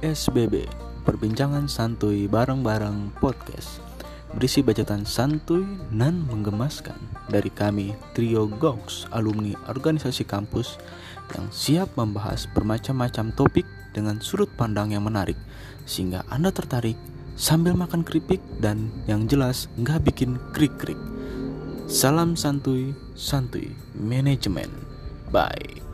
PSBB Perbincangan santuy bareng-bareng podcast Berisi bacotan santuy nan menggemaskan Dari kami trio Gox alumni organisasi kampus Yang siap membahas bermacam-macam topik dengan sudut pandang yang menarik Sehingga Anda tertarik sambil makan keripik dan yang jelas nggak bikin krik-krik Salam santuy, santuy, manajemen. Bye.